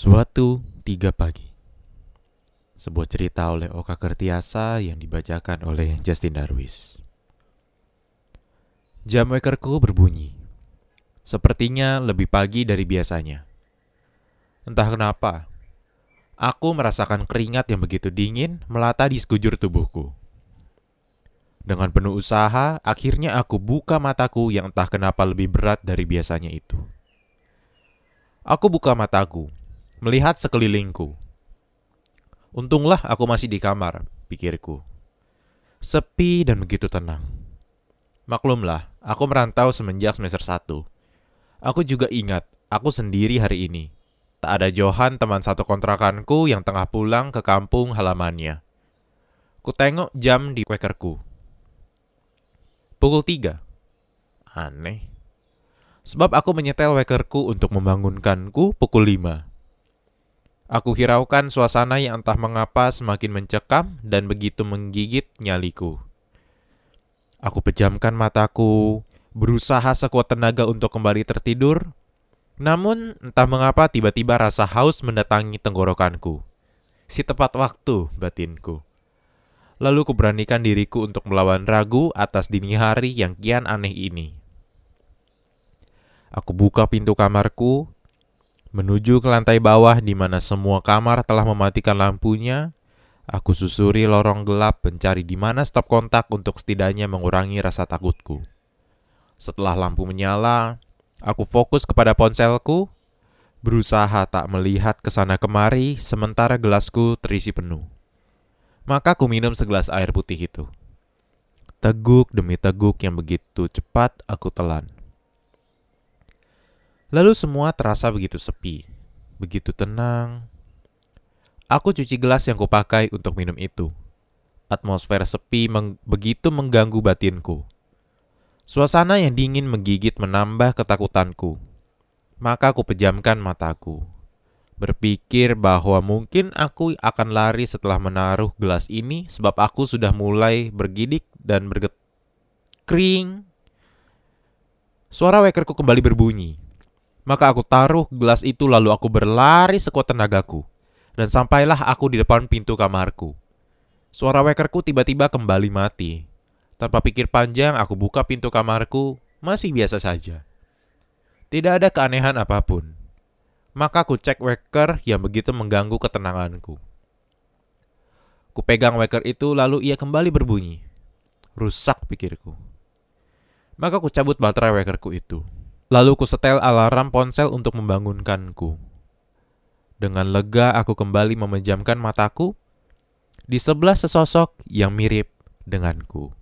Suatu tiga pagi Sebuah cerita oleh Oka Kertiasa yang dibacakan oleh Justin Darwis. Jam wakerku berbunyi. Sepertinya lebih pagi dari biasanya. Entah kenapa Aku merasakan keringat yang begitu dingin melata di sekujur tubuhku. Dengan penuh usaha, akhirnya aku buka mataku yang entah kenapa lebih berat dari biasanya itu. Aku buka mataku, melihat sekelilingku. Untunglah aku masih di kamar, pikirku. Sepi dan begitu tenang. Maklumlah, aku merantau semenjak semester 1. Aku juga ingat, aku sendiri hari ini. Tak ada Johan teman satu kontrakanku yang tengah pulang ke kampung halamannya. Ku tengok jam di kwekerku. Pukul tiga. Aneh. Sebab aku menyetel wekerku untuk membangunkanku pukul lima. Aku hiraukan suasana yang entah mengapa semakin mencekam dan begitu menggigit nyaliku. Aku pejamkan mataku, berusaha sekuat tenaga untuk kembali tertidur. Namun, entah mengapa tiba-tiba rasa haus mendatangi tenggorokanku. Si tepat waktu, batinku. Lalu kuberanikan diriku untuk melawan ragu atas dini hari yang kian aneh ini. Aku buka pintu kamarku, menuju ke lantai bawah di mana semua kamar telah mematikan lampunya. Aku susuri lorong gelap mencari di mana stop kontak untuk setidaknya mengurangi rasa takutku. Setelah lampu menyala, aku fokus kepada ponselku, berusaha tak melihat ke sana kemari sementara gelasku terisi penuh. Maka ku minum segelas air putih itu. Teguk demi teguk yang begitu cepat aku telan. Lalu semua terasa begitu sepi, begitu tenang. Aku cuci gelas yang kupakai untuk minum itu. Atmosfer sepi meng begitu mengganggu batinku. Suasana yang dingin menggigit menambah ketakutanku. Maka aku pejamkan mataku berpikir bahwa mungkin aku akan lari setelah menaruh gelas ini sebab aku sudah mulai bergidik dan berget kering. Suara wekerku kembali berbunyi. Maka aku taruh gelas itu lalu aku berlari sekuat tenagaku. Dan sampailah aku di depan pintu kamarku. Suara wekerku tiba-tiba kembali mati. Tanpa pikir panjang aku buka pintu kamarku, masih biasa saja. Tidak ada keanehan apa pun. Maka ku cek waker yang begitu mengganggu ketenanganku. Ku pegang waker itu lalu ia kembali berbunyi. Rusak pikirku. Maka ku cabut baterai wakerku itu. Lalu ku setel alarm ponsel untuk membangunkanku. Dengan lega aku kembali memejamkan mataku di sebelah sesosok yang mirip denganku.